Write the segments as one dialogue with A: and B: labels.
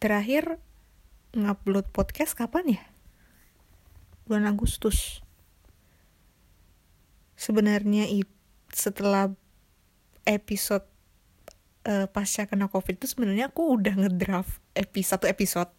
A: terakhir ngupload podcast kapan ya? Bulan Agustus. Sebenarnya setelah episode uh, pasca kena covid itu sebenarnya aku udah ngedraft episode satu episode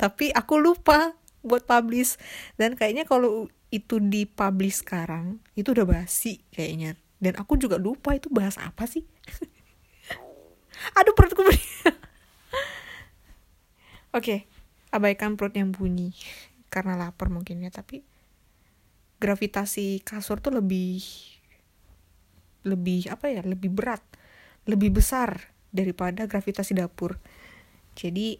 A: tapi aku lupa buat publish dan kayaknya kalau itu dipublish sekarang itu udah basi kayaknya dan aku juga lupa itu bahas apa sih aduh perutku oke okay, abaikan perut yang bunyi. Karena lapar mungkin ya tapi gravitasi kasur tuh lebih lebih apa ya lebih berat lebih besar daripada gravitasi dapur. Jadi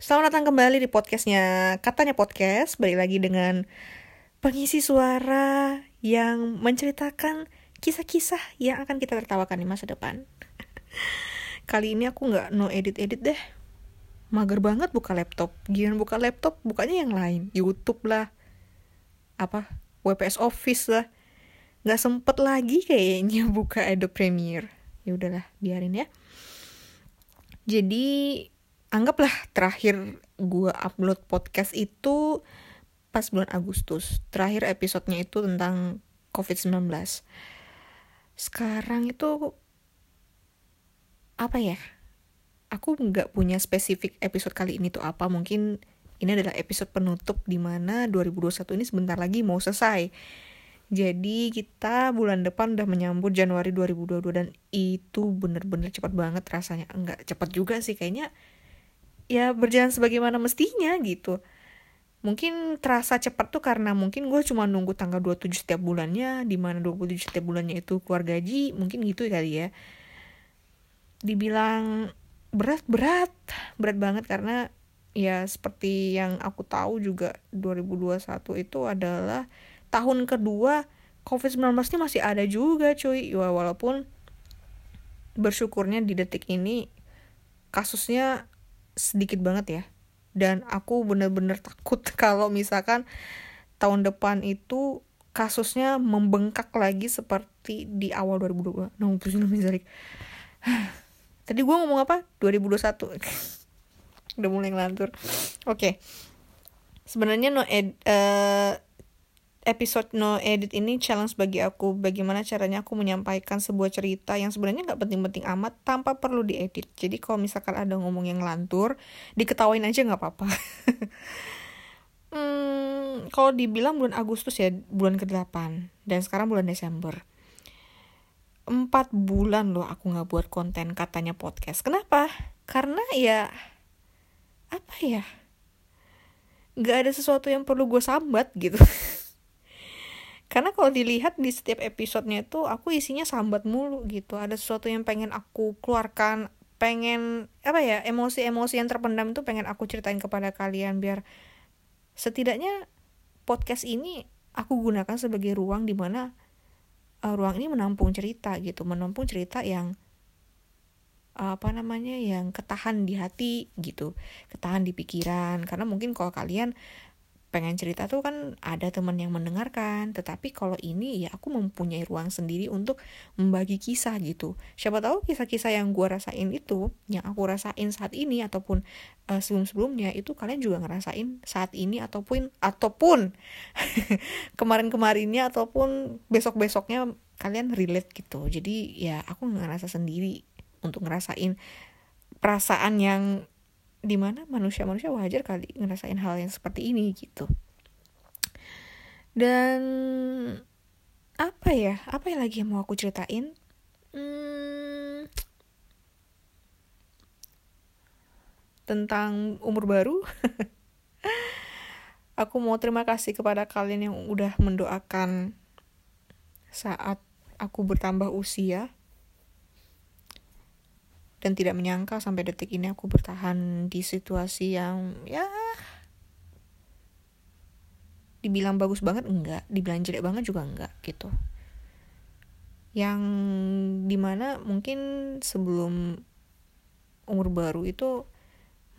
A: selamat datang kembali di podcastnya katanya podcast. Balik lagi dengan pengisi suara yang menceritakan kisah-kisah yang akan kita tertawakan di masa depan. Kali ini aku nggak no edit edit deh mager banget buka laptop. Gimana buka laptop bukanya yang lain. YouTube lah. Apa? WPS Office lah. Nggak sempet lagi kayaknya buka Adobe Premiere. Ya udahlah biarin ya. Jadi anggaplah terakhir gue upload podcast itu pas bulan Agustus. Terakhir episodenya itu tentang COVID-19 sekarang itu apa ya aku nggak punya spesifik episode kali ini tuh apa. Mungkin ini adalah episode penutup di mana 2021 ini sebentar lagi mau selesai. Jadi kita bulan depan udah menyambut Januari 2022 dan itu bener-bener cepat banget rasanya. Nggak cepat juga sih kayaknya ya berjalan sebagaimana mestinya gitu. Mungkin terasa cepat tuh karena mungkin gue cuma nunggu tanggal 27 setiap bulannya di mana 27 setiap bulannya itu keluar gaji mungkin gitu kali ya. Dibilang berat berat. Berat banget karena ya seperti yang aku tahu juga 2021 itu adalah tahun kedua COVID-19 ini masih ada juga cuy. Ya, walaupun bersyukurnya di detik ini kasusnya sedikit banget ya. Dan aku bener-bener takut kalau misalkan tahun depan itu kasusnya membengkak lagi seperti di awal 2022 nah, Tadi gue ngomong apa? 2021. Udah mulai ngelantur. Oke. Okay. Sebenarnya no ed uh, episode no edit ini challenge bagi aku bagaimana caranya aku menyampaikan sebuah cerita yang sebenarnya nggak penting-penting amat tanpa perlu diedit jadi kalau misalkan ada ngomong yang ngelantur diketawain aja nggak apa-apa hmm, kalau dibilang bulan Agustus ya bulan ke-8 dan sekarang bulan Desember empat bulan loh aku nggak buat konten katanya podcast. Kenapa? Karena ya apa ya? Nggak ada sesuatu yang perlu gue sambat gitu. Karena kalau dilihat di setiap episodenya itu aku isinya sambat mulu gitu. Ada sesuatu yang pengen aku keluarkan pengen apa ya emosi-emosi yang terpendam itu pengen aku ceritain kepada kalian biar setidaknya podcast ini aku gunakan sebagai ruang di mana uh, ruang ini menampung cerita gitu menampung cerita yang uh, apa namanya yang ketahan di hati gitu ketahan di pikiran. Karena mungkin kalau kalian pengen cerita tuh kan ada teman yang mendengarkan. Tetapi kalau ini ya aku mempunyai ruang sendiri untuk membagi kisah gitu. Siapa tahu kisah-kisah yang gue rasain itu yang aku rasain saat ini ataupun uh, sebelum-sebelumnya itu kalian juga ngerasain saat ini ataupun ataupun kemarin-kemarinnya ataupun besok-besoknya kalian relate gitu. Jadi ya aku ngerasa sendiri untuk ngerasain perasaan yang di mana manusia-manusia wajar kali ngerasain hal yang seperti ini gitu. Dan apa ya apa yang lagi mau aku ceritain? Hmm, tentang umur baru. Aku mau terima kasih kepada kalian yang udah mendoakan saat aku bertambah usia dan tidak menyangka sampai detik ini aku bertahan di situasi yang ya dibilang bagus banget enggak. Dibilang jelek banget juga enggak gitu. Yang di mana mungkin sebelum umur baru itu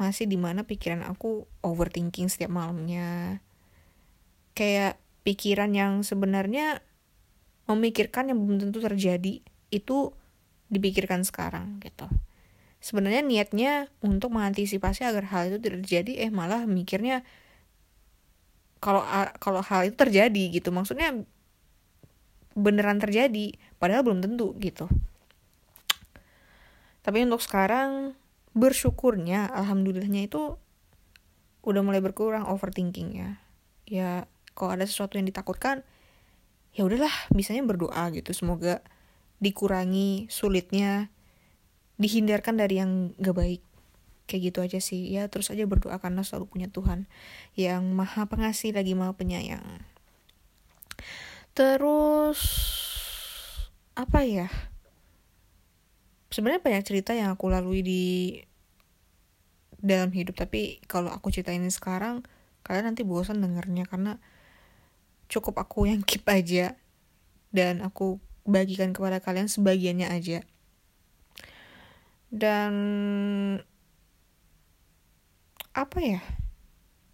A: masih di mana pikiran aku overthinking setiap malamnya. Kayak pikiran yang sebenarnya memikirkan yang belum tentu terjadi itu dipikirkan sekarang gitu sebenarnya niatnya untuk mengantisipasi agar hal itu terjadi eh malah mikirnya kalau kalau hal itu terjadi gitu. Maksudnya beneran terjadi padahal belum tentu gitu. Tapi untuk sekarang bersyukurnya alhamdulillahnya itu udah mulai berkurang overthinking ya ya kalau ada sesuatu yang ditakutkan ya udahlah bisanya berdoa gitu. Semoga dikurangi sulitnya dihindarkan dari yang gak baik. Kayak gitu aja sih. Ya terus aja berdoa karena selalu punya Tuhan yang maha pengasih lagi maha penyayang. Terus apa ya? Sebenarnya banyak cerita yang aku lalui di dalam hidup tapi kalau aku ceritain sekarang kalian nanti bosan dengernya karena cukup aku yang keep aja dan aku bagikan kepada kalian sebagiannya aja dan apa ya?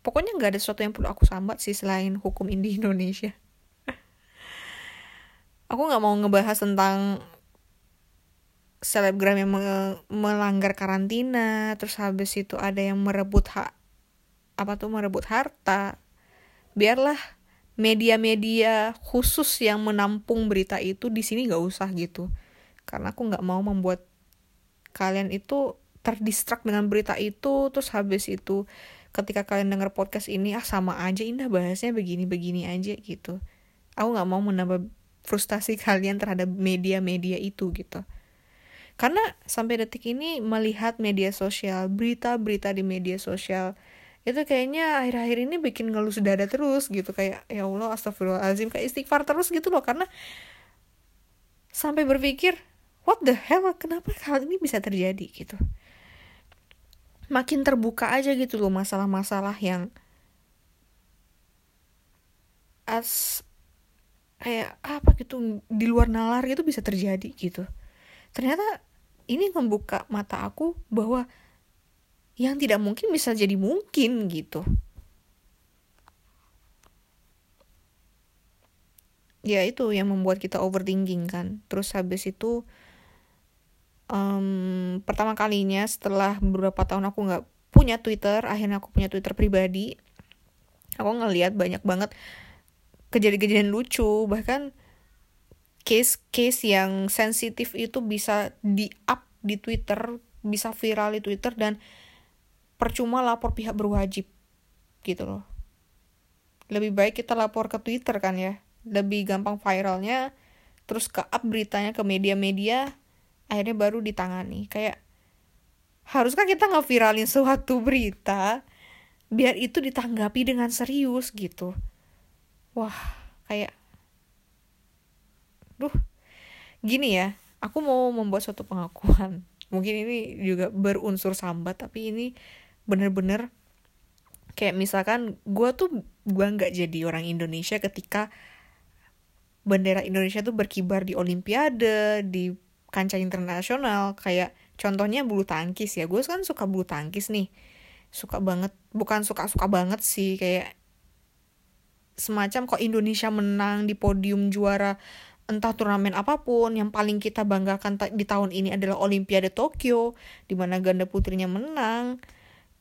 A: Pokoknya nggak ada sesuatu yang perlu aku sambat sih selain hukum di Indonesia. Aku nggak mau ngebahas tentang selebgram yang melanggar karantina terus habis itu ada yang merebut hak apa tuh merebut harta. Biarlah media-media khusus yang menampung berita itu di sini nggak usah gitu. Karena aku nggak mau membuat kalian itu terdistrak dengan berita itu terus habis itu ketika kalian denger podcast ini ah sama aja indah bahasnya begini-begini aja gitu. Aku nggak mau menambah frustasi kalian terhadap media-media itu gitu. Karena sampai detik ini melihat media sosial, berita-berita di media sosial itu kayaknya akhir-akhir ini bikin ngelus dada terus gitu. Kayak ya Allah astagfirullahaladzim kayak istighfar terus gitu loh. Karena sampai berpikir what the hell kenapa hal ini bisa terjadi gitu makin terbuka aja gitu loh masalah-masalah yang as kayak apa gitu di luar nalar gitu bisa terjadi gitu ternyata ini membuka mata aku bahwa yang tidak mungkin bisa jadi mungkin gitu. Ya itu yang membuat kita overthinking kan. Terus habis itu um, pertama kalinya setelah beberapa tahun aku nggak punya Twitter, akhirnya aku punya Twitter pribadi. Aku ngeliat banyak banget kejadian-kejadian lucu, bahkan case-case yang sensitif itu bisa di-up di Twitter, bisa viral di Twitter dan percuma lapor pihak berwajib gitu loh. Lebih baik kita lapor ke Twitter kan ya. Lebih gampang viralnya, terus ke up beritanya ke media-media, akhirnya baru ditangani. Kayak haruskah kita ngeviralin suatu berita biar itu ditanggapi dengan serius gitu. Wah, kayak duh gini ya aku mau membuat suatu pengakuan mungkin ini juga berunsur sambat tapi ini bener-bener kayak misalkan gue tuh gue nggak jadi orang Indonesia ketika bendera Indonesia tuh berkibar di Olimpiade di kancah internasional kayak contohnya bulu tangkis ya. Gue kan suka bulu tangkis nih. Suka banget bukan suka suka banget sih kayak semacam kok Indonesia menang di podium juara entah turnamen apa pun yang paling kita banggakan di tahun ini adalah Olimpiade Tokyo di mana ganda putrinya menang.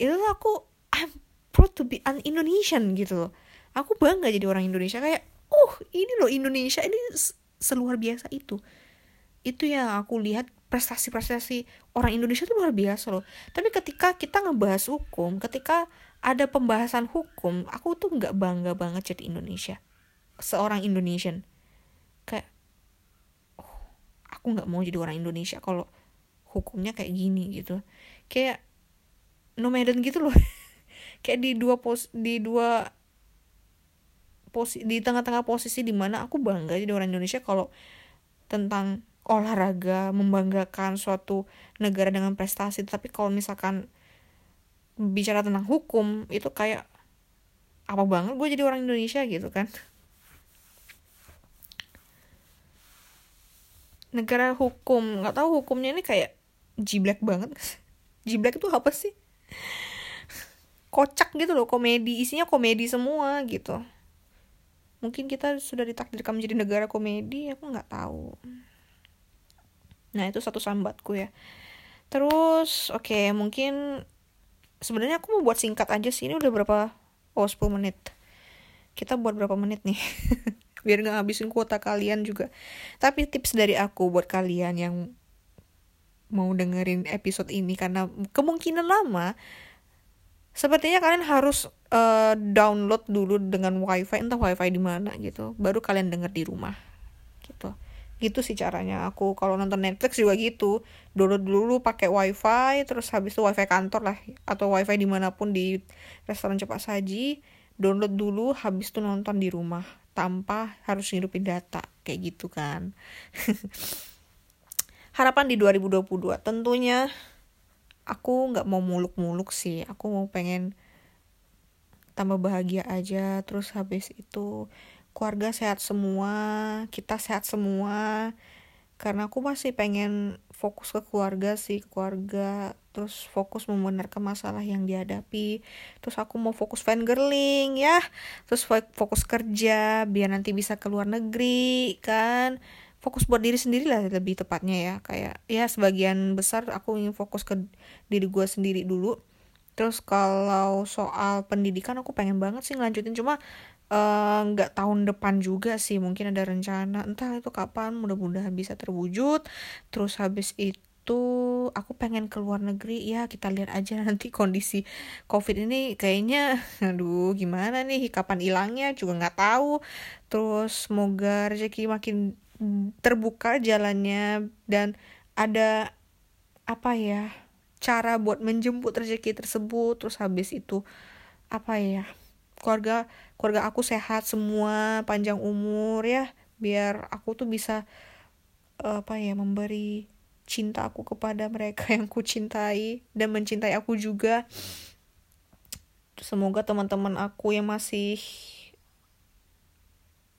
A: Itu aku I'm proud to be an Indonesian gitu loh. Aku bangga jadi orang Indonesia kayak uh ini loh Indonesia ini seluar biasa itu itu yang aku lihat prestasi-prestasi orang Indonesia itu luar biasa loh. Tapi ketika kita ngebahas hukum ketika ada pembahasan hukum aku tuh nggak bangga banget jadi Indonesia. Seorang Indonesian. Kayak aku nggak mau jadi orang Indonesia kalau hukumnya kayak gini gitu. Kayak nomaden gitu loh. Kayak di dua pos di dua posi di tengah-tengah posisi di mana aku bangga jadi orang Indonesia kalau tentang olahraga membanggakan suatu negara dengan prestasi. Tapi kalau misalkan bicara tentang hukum itu kayak apa banget gue jadi orang Indonesia gitu kan. Negara hukum nggak tahu hukumnya ini kayak jiblek banget. Jiblek itu apa sih? Kocak gitu loh komedi. Isinya komedi semua gitu. Mungkin kita sudah ditakdirkan menjadi negara komedi aku nggak tahu nah itu satu sambatku ya. Terus oke okay, mungkin sebenarnya aku mau buat singkat aja sih. Ini udah berapa? Oh 10 menit. Kita buat berapa menit nih? Biar nggak habisin kuota kalian juga. Tapi tips dari aku buat kalian yang mau dengerin episode ini karena kemungkinan lama sepertinya kalian harus uh, download dulu dengan wifi entah wifi di mana gitu baru kalian denger di rumah gitu gitu sih caranya. Aku kalau nonton Netflix juga gitu. Download dulu pakai wifi terus habis itu wifi kantor lah atau wifi di mana pun di restoran cepat saji download dulu habis itu nonton di rumah tanpa harus ngidupin data kayak gitu kan. Harapan di 2022 tentunya aku nggak mau muluk-muluk sih. Aku mau pengen tambah bahagia aja terus habis itu keluarga sehat semua kita sehat semua. Karena aku masih pengen fokus ke keluarga sih ke keluarga terus fokus membenarkan masalah yang dihadapi. Terus aku mau fokus fangirling ya. Terus fokus kerja biar nanti bisa ke luar negeri kan. Fokus buat diri sendiri lah lebih tepatnya ya. Kayak ya sebagian besar aku ingin fokus ke diri gue sendiri dulu. Terus kalau soal pendidikan aku pengen banget sih ngelanjutin. Cuma nggak uh, tahun depan juga sih mungkin ada rencana. Entah itu kapan mudah-mudahan bisa terwujud. Terus habis itu aku pengen ke luar negeri. Ya kita lihat aja nanti kondisi covid ini. Kayaknya aduh gimana nih? Kapan hilangnya? Juga nggak tahu. Terus semoga rezeki makin terbuka jalannya. Dan ada apa ya cara buat menjemput rezeki tersebut. Terus habis itu apa ya keluarga keluarga aku sehat semua panjang umur ya biar aku tuh bisa apa ya memberi cinta aku kepada mereka yang ku cintai dan mencintai aku juga. Semoga teman-teman aku yang masih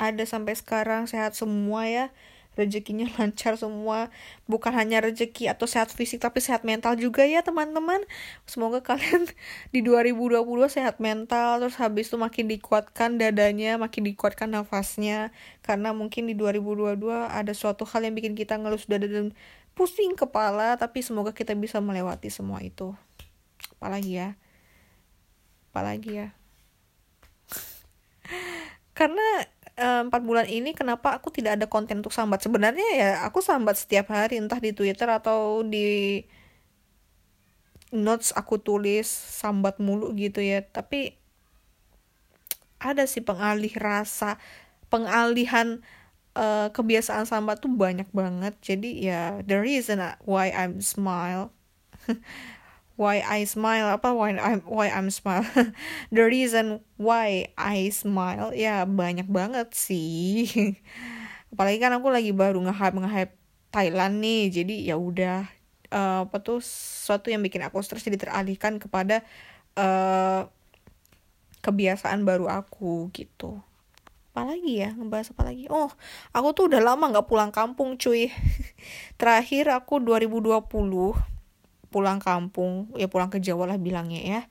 A: ada sampai sekarang sehat semua ya rezekinya lancar semua. Bukan hanya rezeki atau sehat fisik tapi sehat mental juga ya teman-teman. Semoga kalian di 2020 sehat mental terus habis itu makin dikuatkan dadanya makin dikuatkan nafasnya. Karena mungkin di 2022 ada suatu hal yang bikin kita ngelus dada dan pusing kepala tapi semoga kita bisa melewati semua itu. Apalagi ya? Apalagi ya? Karena empat bulan ini kenapa aku tidak ada konten untuk sambat? Sebenarnya ya aku sambat setiap hari entah di Twitter atau di notes aku tulis sambat mulu gitu ya. Tapi ada sih pengalih rasa pengalihan uh, kebiasaan sambat tuh banyak banget. Jadi ya the reason why I'm smile why I smile apa why I'm why I'm smile. The reason why I smile ya banyak banget sih. Apalagi kan aku lagi baru nge-hype Thailand nih jadi ya udah uh, apa tuh sesuatu yang bikin aku stres jadi teralihkan kepada uh, kebiasaan baru aku gitu. Apalagi ya ngebahas apa lagi? Oh aku tuh udah lama nggak pulang kampung cuy. Terakhir aku 2020 pulang kampung ya pulang ke Jawa lah bilangnya ya.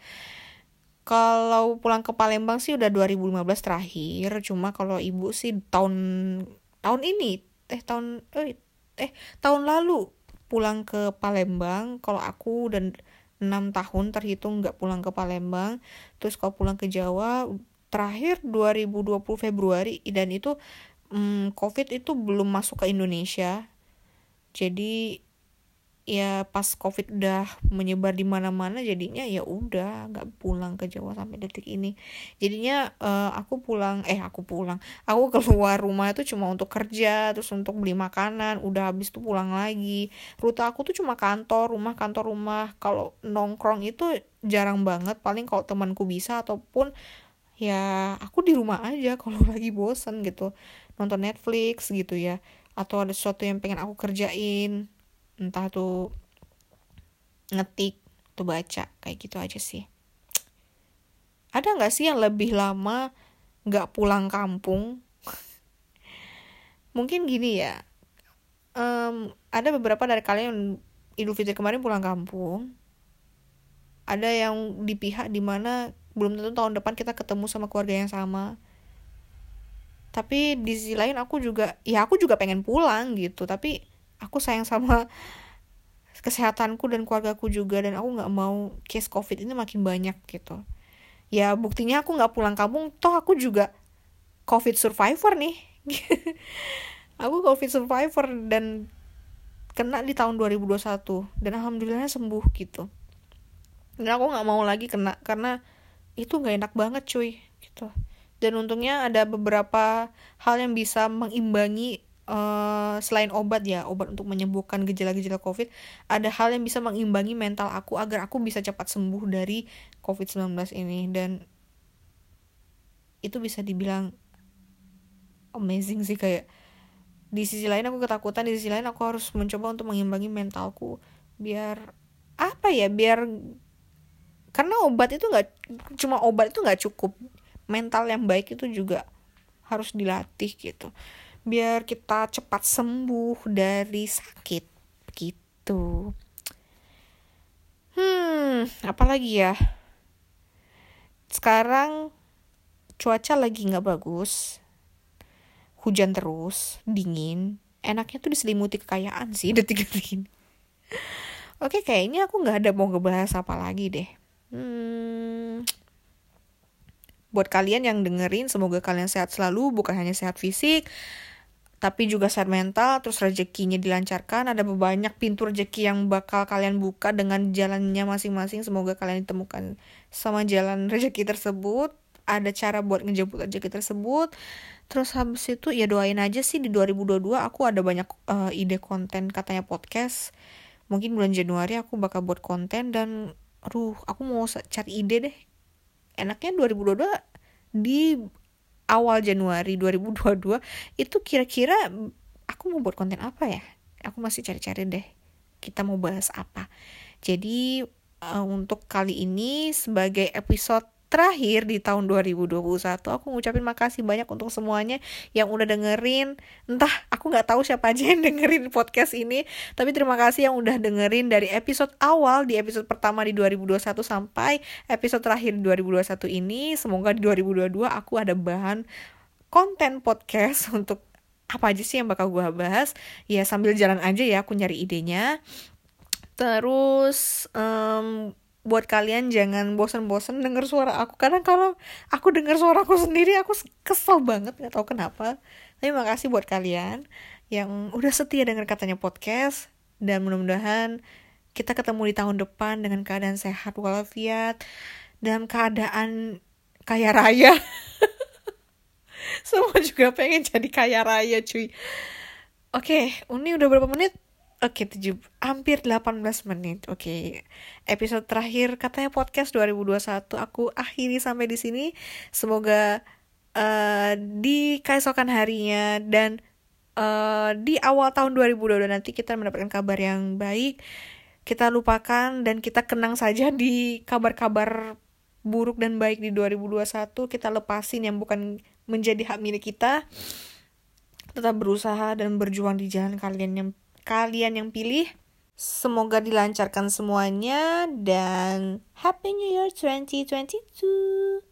A: Kalau pulang ke Palembang sih udah 2015 terakhir cuma kalau ibu sih tahun tahun ini eh tahun eh, eh tahun lalu pulang ke Palembang. Kalau aku dan enam tahun terhitung nggak pulang ke Palembang. Terus kalau pulang ke Jawa terakhir 2020 Februari dan itu hmm, COVID itu belum masuk ke Indonesia. Jadi ya pas covid udah menyebar di mana-mana jadinya ya udah nggak pulang ke Jawa sampai detik ini. Jadinya uh, aku pulang eh aku pulang. Aku keluar rumah itu cuma untuk kerja terus untuk beli makanan udah habis tuh pulang lagi. Rute aku tuh cuma kantor rumah kantor rumah. Kalau nongkrong itu jarang banget paling kalau temanku bisa ataupun ya aku di rumah aja kalau lagi bosen gitu. Nonton Netflix gitu ya atau ada sesuatu yang pengen aku kerjain entah tuh ngetik tuh baca kayak gitu aja sih. Ada nggak sih yang lebih lama nggak pulang kampung? Mungkin gini ya um, ada beberapa dari kalian yang Idul Fitri kemarin pulang kampung. Ada yang di pihak di mana belum tentu tahun depan kita ketemu sama keluarga yang sama. Tapi di sisi lain aku juga ya aku juga pengen pulang gitu tapi aku sayang sama kesehatanku dan keluargaku juga dan aku nggak mau case covid ini makin banyak gitu. Ya buktinya aku nggak pulang kampung. Toh aku juga covid survivor nih. Aku covid survivor dan kena di tahun 2021 dan alhamdulillah sembuh gitu. Dan aku nggak mau lagi kena karena itu nggak enak banget cuy gitu. Dan untungnya ada beberapa hal yang bisa mengimbangi uh, selain obat ya obat untuk menyembuhkan gejala-gejala covid ada hal yang bisa mengimbangi mental aku agar aku bisa cepat sembuh dari covid 19 ini. Dan itu bisa dibilang amazing sih kayak di sisi lain aku ketakutan di sisi lain aku harus mencoba untuk mengimbangi mentalku biar apa ya biar karena obat itu nggak cuma obat itu nggak cukup mental yang baik itu juga harus dilatih gitu biar kita cepat sembuh dari sakit. Gitu. Hmm apalagi ya? Sekarang cuaca lagi nggak bagus hujan terus dingin. Enaknya tuh diselimuti kekayaan sih detik-detik ini. Oke kayaknya aku nggak ada mau ngebahas apa lagi deh. Hmm, buat kalian yang dengerin, semoga kalian sehat selalu, bukan hanya sehat fisik, tapi juga sehat mental, terus rezekinya dilancarkan, ada banyak pintu rezeki yang bakal kalian buka dengan jalannya masing-masing, semoga kalian ditemukan sama jalan rezeki tersebut, ada cara buat ngejemput rezeki tersebut, terus habis itu ya doain aja sih di 2022 aku ada banyak uh, ide konten katanya podcast, mungkin bulan Januari aku bakal buat konten dan aduh aku mau cari ide deh. Enaknya 2022 di awal Januari 2022 itu kira-kira aku mau buat konten apa ya? Aku masih cari-cari deh kita mau bahas apa. Jadi uh, untuk kali ini sebagai episode terakhir di tahun 2021 aku ngucapin makasih banyak untuk semuanya yang udah dengerin. Entah aku nggak tahu siapa aja yang dengerin podcast ini tapi terima kasih yang udah dengerin dari episode awal di episode pertama di 2021 sampai episode terakhir di 2021 ini. Semoga di 2022 aku ada bahan konten podcast untuk apa aja sih yang bakal gue bahas. Ya sambil jalan aja ya aku nyari idenya. Terus um, buat kalian jangan bosan-bosan denger suara aku. Karena kalau aku denger suara aku sendiri aku kesel banget nggak tahu kenapa. Tapi makasih buat kalian yang udah setia denger katanya podcast. Dan mudah-mudahan kita ketemu di tahun depan dengan keadaan sehat walafiat. Dalam keadaan kaya raya. Semua juga pengen jadi kaya raya cuy. Oke ini udah berapa menit Oke, okay, tujuh, hampir 18 menit. Oke, okay. episode terakhir katanya podcast 2021 aku akhiri sampai di sini. Semoga uh, di keesokan harinya dan uh, di awal tahun 2022 nanti kita mendapatkan kabar yang baik. Kita lupakan dan kita kenang saja di kabar-kabar buruk dan baik di 2021. Kita lepasin yang bukan menjadi hak milik kita. Tetap berusaha dan berjuang di jalan kalian yang kalian yang pilih. Semoga dilancarkan semuanya dan Happy New Year 2022.